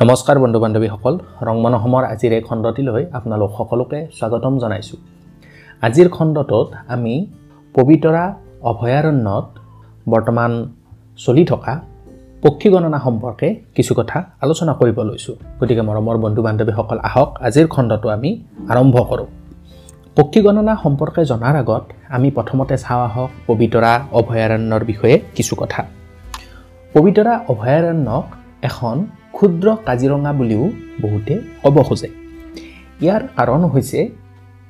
নমস্কাৰ বন্ধু বান্ধৱীসকল ৰংমন অসমৰ আজিৰ এই খণ্ডটিলৈ আপোনালোক সকলোকে স্বাগতম জনাইছোঁ। আজিৰ খণ্ডটোত আমি পবিতৰা অভয়াৰণ্যত বৰ্তমান চলি থকা পক্ষী গণনা সম্পৰ্কে কিছু কথা আলোচনা কৰিব লৈছোঁ। গতিকে মৰমৰ বন্ধু বান্ধৱীসকল আহক আজিৰ খণ্ডটো আমি আৰম্ভ কৰোঁ। পক্ষী গণনা সম্পৰ্কে জনাৰ আগত আমি প্ৰথমতে চাওঁ আহক পবিতৰা অভয়াৰণ্যৰ বিষয়ে কিছু কথা। পবিতৰা অভয়াৰণ্যক এখন ক্ষুদ্ৰ কাজিৰঙা বুলিও বহুতে ক'ব খোজে। ইয়াৰ কাৰণ হৈছে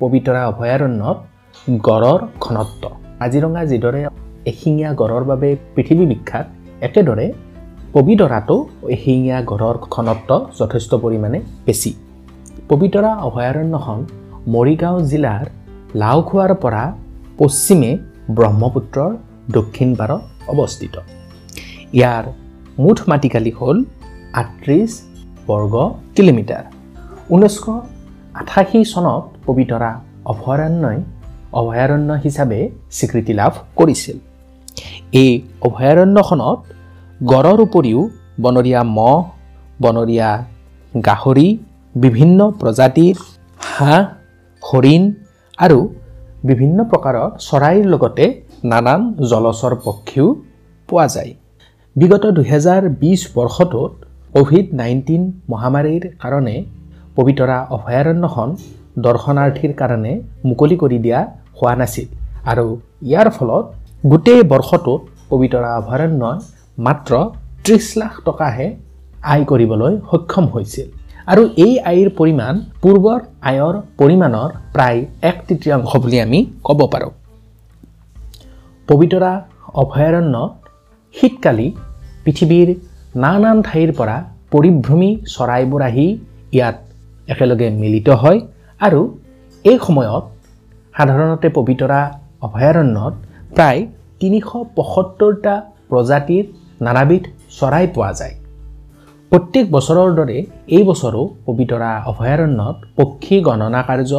পবিতৰা অভয়াৰণ্যত গড়ৰ ঘনত্ব। কাজিৰঙা যিদৰে এশিঙীয়া গড়ৰ বাবে পৃথিৱী বিখ্যাত একেদৰে পবিতৰাটো এশিঙীয়া গড়ৰ ঘনত্ব যথেষ্ট পৰিমাণে বেছি। পবিতৰা অভয়াৰণ্যখন মৰিগাঁও জিলাৰ লাওখোৱাৰ পৰা পশ্চিমে ব্ৰহ্মপুত্ৰৰ দক্ষিণ পাৰত অৱস্থিত। ইয়াৰ মুঠ মাটিকালি হ'ল আঠত্ৰিছ বৰ্গ কিলোমিটাৰ। ঊনৈছশ আঠাশী চনত পবিতৰা অভয়াৰণ্যই অভয়াৰণ্য হিচাপে স্বীকৃতি লাভ কৰিছিল। এই অভয়াৰণ্যখনত গড়ৰ উপৰিও বনৰীয়া মহ বনৰীয়া গাহৰি বিভিন্ন প্ৰজাতিৰ হাঁহ হৰিণ আৰু বিভিন্ন প্ৰকাৰৰ চৰাইৰ লগতে নানান জলচৰ পক্ষীও পোৱা যায়। বিগত দুহেজাৰ বিছ বৰ্ষটোত ক'ভিড নাইণ্টিন মহামাৰীৰ কাৰণে পবিতৰা অভয়াৰণ্যখন দৰ্শনাৰ্থীৰ কাৰণে মুকলি কৰি দিয়া হোৱা নাছিল আৰু ইয়াৰ ফলত গোটেই বৰ্ষটোত পবিতৰা অভয়াৰণ্যই মাত্ৰ ত্ৰিছ লাখ টকাহে আয় কৰিবলৈ সক্ষম হৈছিল। আৰু এই আয়ৰ পৰিমাণ পূৰ্বৰ আয়ৰ পৰিমাণৰ প্ৰায় এক তৃতীয়াংশ বুলি আমি ক'ব পাৰোঁ। পবিতৰা অভয়াৰণ্যত শীতকালি পৃথিৱীৰ নানান ঠাইৰ পৰা পৰিভ্ৰমী চৰাইবোৰ আহি ইয়াত একেলগে মিলিত হয় আৰু এই সময়ত সাধাৰণতে পবিতৰা অভয়াৰণ্যত প্ৰায় তিনিশ পঁসত্তৰটা প্ৰজাতিৰ নানাবিধ চৰাই পোৱা যায়। প্ৰত্যেক বছৰৰ দৰে এই বছৰো পবিতৰা অভয়াৰণ্যত পক্ষী গণনা কাৰ্য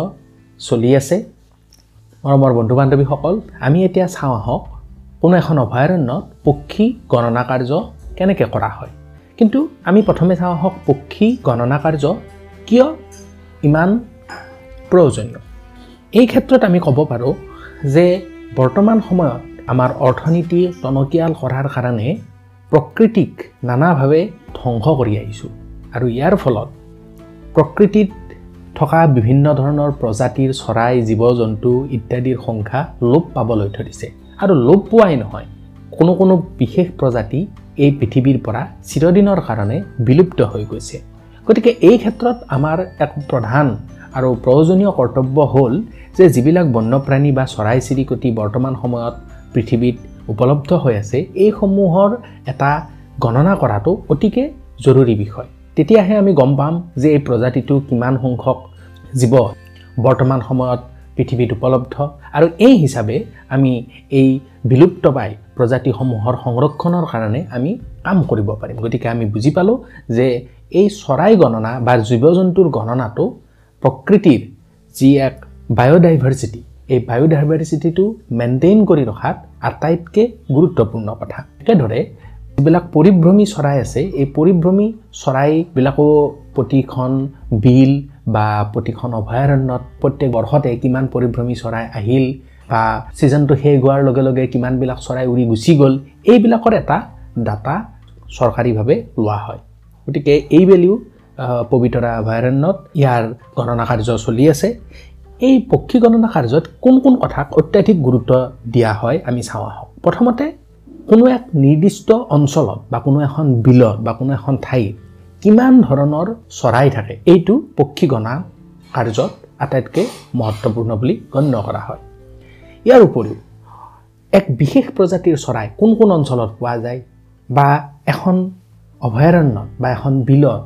চলি আছে। মৰমৰ বন্ধু বান্ধৱীসকল আমি এতিয়া চাওঁ আহক কোনো এখন অভয়াৰণ্যত পক্ষী গণনা কাৰ্য কেনেকৈ কৰা হয়। কিন্তু আমি প্ৰথমে চাওঁ আহক পক্ষী গণনা কাৰ্য কিয় ইমান প্ৰয়োজনীয়। এই ক্ষেত্ৰত আমি ক'ব পাৰোঁ যে বৰ্তমান সময়ত আমাৰ অৰ্থনীতি টনকিয়াল কৰাৰ কাৰণে প্ৰকৃতিক নানাভাৱে ধ্বংস কৰি আহিছোঁ আৰু ইয়াৰ ফলত প্ৰকৃতিত থকা বিভিন্ন ধৰণৰ প্ৰজাতিৰ চৰাই জীৱ জন্তু ইত্যাদিৰ সংখ্যা লোপ পাবলৈ ধৰিছে। আৰু লোপ পোৱাই নহয় কোনো কোনো বিশেষ প্ৰজাতি এই পৃথিৱীৰ পৰা চিৰদিনৰ কাৰণে বিলুপ্ত হৈ গৈছে। গতিকে এই ক্ষেত্ৰত আমাৰ এক প্ৰধান আৰু প্ৰয়োজনীয় কৰ্তব্য হ'ল যে যিবিলাক বন্যপ্ৰাণী বা চৰাই চিৰিকটি বৰ্তমান সময়ত পৃথিৱীত উপলব্ধ হৈ আছে এইসমূহৰ এটা গণনা কৰাটো অতিকে জৰুৰী বিষয়। তেতিয়াহে আমি গম পাম যে এই প্ৰজাতিটো কিমান সংখ্যক জীৱ বৰ্তমান সময়ত পৃথিৱীত উপলব্ধ আৰু এই হিচাপে আমি এই বিলুপ্তপাই প্ৰজাতিসমূহৰ সংৰক্ষণৰ কাৰণে আমি কাম কৰিব পাৰিম। গতিকে আমি বুজি পালোঁ যে এই চৰাই গণনা বা জীৱ জন্তুৰ গণনাটো প্ৰকৃতিৰ যি এক বায়'ডাইভাৰ্চিটি এই বায়'ডাইভাৰ্চিটিটো মেইনটেইন কৰি ৰখাত আটাইতকৈ গুৰুত্বপূৰ্ণ কথা। একেদৰে যিবিলাক পৰিভ্ৰমী চৰাই আছে এই পৰিভ্ৰমী চৰাইবিলাকো প্ৰতিখন বিল বা প্ৰতিখন অভয়াৰণ্যত প্ৰত্যেক বৰ্ষতে কিমান পৰিভ্ৰমী চৰাই আহিল বা ছিজনটো শেষ হোৱাৰ লগে লগে কিমানবিলাক চৰাই উৰি গুচি গ'ল এইবিলাকৰ এটা ডাটা চৰকাৰীভাৱে লোৱা হয়। গতিকে এইবেলিও পবিতৰা অভয়াৰণ্যত ইয়াৰ গণনা কাৰ্য চলি আছে। এই পক্ষী গণনা কাৰ্যত কোন কোন কথাক অত্যাধিক গুৰুত্ব দিয়া হয় আমি চাওঁ আহক। প্ৰথমতে কোনো এক নিৰ্দিষ্ট অঞ্চলত বা কোনো এখন বিলত বা কোনো এখন ঠাইত কিমান ধৰণৰ চৰাই থাকে এইটো পক্ষী গণনা কাৰ্যত আটাইতকৈ মহত্বপূৰ্ণ বুলি গণ্য কৰা হয়। ইয়াৰ উপৰিও এক বিশেষ প্ৰজাতিৰ চৰাই কোন কোন অঞ্চলত পোৱা যায় বা এখন অভয়াৰণ্যত বা এখন বিলত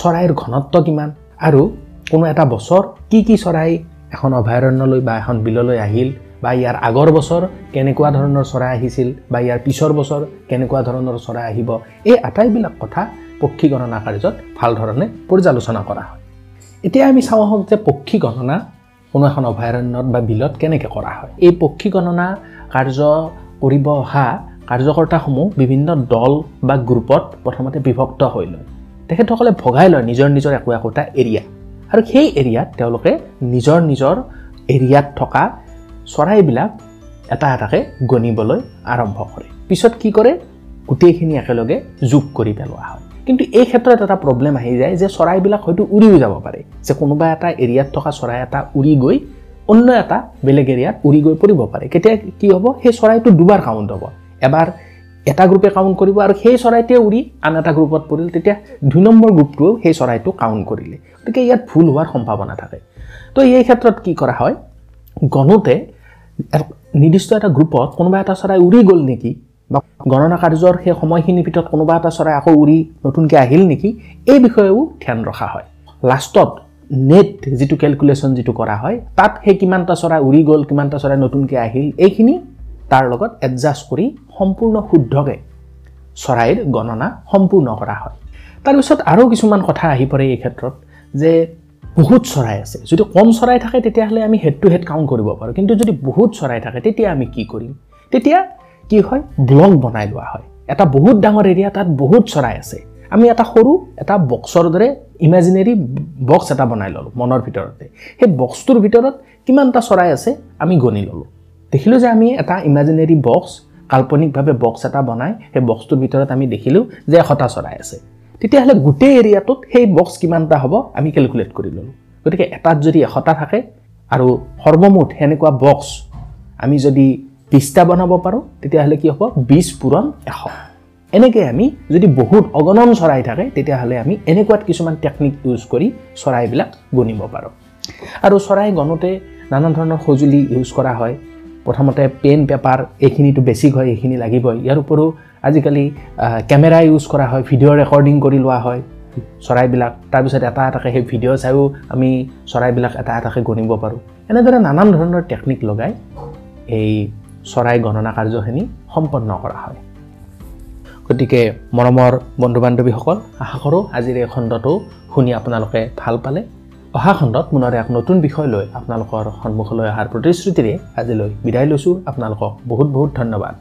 চৰাইৰ ঘনত্ব কিমান আৰু কোনো এটা বছৰ কি কি চৰাই এখন অভয়াৰণ্যলৈ বা এখন বিললৈ আহিল বা ইয়াৰ আগৰ বছৰ কেনেকুৱা ধৰণৰ চৰাই আহিছিল বা ইয়াৰ পিছৰ বছৰ কেনেকুৱা ধৰণৰ চৰাই আহিব এই আটাইবিলাক কথা পক্ষী গণনা কাৰ্যত ভাল ধৰণে পৰ্যালোচনা কৰা হয়। এতিয়া আমি চাওঁ আহক যে পক্ষী গণনা কোনো এখন অভয়াৰণ্যত বা বিলত কেনেকৈ কৰা হয়? এই পক্ষী গণনা কাৰ্য কৰিব অহা কাৰ্যকৰ্তাসমূহ বিভিন্ন দল বা গ্ৰুপত প্ৰথমতে বিভক্ত হৈ লয়। তেখেতসকলে ভগাই লয় নিজৰ নিজৰ একো একোটা এৰিয়া। আৰু সেই এৰিয়াত তেওঁলোকে নিজৰ নিজৰ এৰিয়াত থকা চৰাইবিলাক এটা এটাকৈ গণিবলৈ আৰম্ভ কৰে। পিছত কি কৰে? গোটেইখিনি একেলগে যোগ কৰি পেলোৱা হয়। কিন্তু এই ক্ষেত্ৰত এটা প্ৰব্লেম আহি যায় যে চৰাইবিলাক হয়তো উৰিও যাব পাৰে। যে কোনোবা এটা এৰিয়াত থকা চৰাই এটা উৰি গৈ অন্য এটা বেলেগ এৰিয়াত উৰি গৈ পৰিব পাৰে। কেতিয়া কি হ'ব? সেই চৰাইটো দুবাৰ কাউণ্ট হ'ব। এবাৰ এটা গ্ৰুপে কাউণ্ট কৰিব আৰু সেই চৰাইটোৱে উৰি আন এটা গ্ৰুপত পৰিল। তেতিয়া দুই নম্বৰ গ্ৰুপটোৱেও সেই চৰাইটো কাউণ্ট কৰিলে। গতিকে ইয়াত ভুল হোৱাৰ সম্ভাৱনা থাকে। তো এই ক্ষেত্ৰত কি কৰা হয়? গণতে নিৰ্দিষ্ট এটা গ্ৰুপত কোনোবা এটা চৰাই উৰি গ'ল নেকি? বা গণনা কাৰ্যৰ সেই সময়খিনিৰ ভিতৰত কোনোবা এটা চৰাই আকৌ উৰি নতুনকৈ আহিল নেকি এই বিষয়েও ধ্যান ৰখা হয়। লাষ্টত নেট যিটো কেলকুলেশ্যন যিটো কৰা হয় তাত সেই কিমানটা চৰাই উৰি গ'ল কিমানটা চৰাই নতুনকৈ আহিল এইখিনি তাৰ লগত এডজাষ্ট কৰি সম্পূৰ্ণ শুদ্ধকৈ চৰাইৰ গণনা সম্পূৰ্ণ কৰা হয়। তাৰপিছত আৰু কিছুমান কথা আহি পৰে এই ক্ষেত্ৰত যে বহুত চৰাই আছে। যদি কম চৰাই থাকে তেতিয়াহ'লে আমি হেড টু হেড কাউণ্ট কৰিব পাৰোঁ। কিন্তু যদি বহুত চৰাই থাকে তেতিয়া আমি কি কৰিম? তেতিয়া কি হয়? ব্লক বনাই লোৱা হয়। এটা বহুত ডাঙৰ এৰিয়া তাত বহুত চৰাই আছে। আমি এটা সৰু এটা বক্সৰ দৰে ইমেজিনেৰী বক্স এটা বনাই ল'লোঁ মনৰ ভিতৰতে। সেই বক্সটোৰ ভিতৰত কিমানটা চৰাই আছে আমি গণি ল'লোঁ। দেখিলোঁ যে আমি এটা ইমেজিনেৰী বক্স কাল্পনিকভাৱে বক্স এটা বনাই সেই বক্সটোৰ ভিতৰত আমি দেখিলোঁ যে এশটা চৰাই আছে। তেতিয়াহ'লে গোটেই এৰিয়াটোত সেই বক্স কিমানটা হ'ব আমি কেলকুলেট কৰি ল'লোঁ। গতিকে এটাত যদি এশটা থাকে আৰু সৰ্বমুঠ সেনেকুৱা বক্স আমি যদি বিছটা বনাব পাৰোঁ তেতিয়াহ'লে কি হ'ব? বিছ পূৰণ এশ। এনেকৈ আমি যদি বহুত অগণন চৰাই থাকে তেতিয়াহ'লে আমি এনেকুৱাত কিছুমান টেকনিক ইউজ কৰি চৰাইবিলাক গণিব পাৰোঁ। আৰু চৰাই গণোতে নানা ধৰণৰ সঁজুলি ইউজ কৰা হয়। প্ৰথমতে পেন পেপাৰ এইখিনিতো বেছিক হয় এইখিনি লাগিবই। ইয়াৰ উপৰিও আজিকালি কেমেৰা ইউজ কৰা হয় ভিডিঅ' ৰেকৰ্ডিং কৰি লোৱা হয় চৰাইবিলাক। তাৰপিছত এটা এটাকৈ সেই ভিডিঅ' চাইও আমি চৰাইবিলাক এটা এটাকৈ গণিব পাৰোঁ। এনেদৰে নানান ধৰণৰ টেকনিক লগাই এই চৰাই গণনা কাৰ্যখিনি সম্পন্ন কৰা হয়। গতিকে মৰমৰ বন্ধু বান্ধৱীসকল আশা কৰোঁ আজিৰ এই খণ্ডটো শুনি আপোনালোকে ভাল পালে। অহা খণ্ডত পুনৰ এক নতুন বিষয় লৈ আপোনালোকৰ সন্মুখলৈ অহাৰ প্ৰতিশ্ৰুতিৰে আজিলৈ বিদায় লৈছোঁ। আপোনালোকক বহুত বহুত ধন্যবাদ।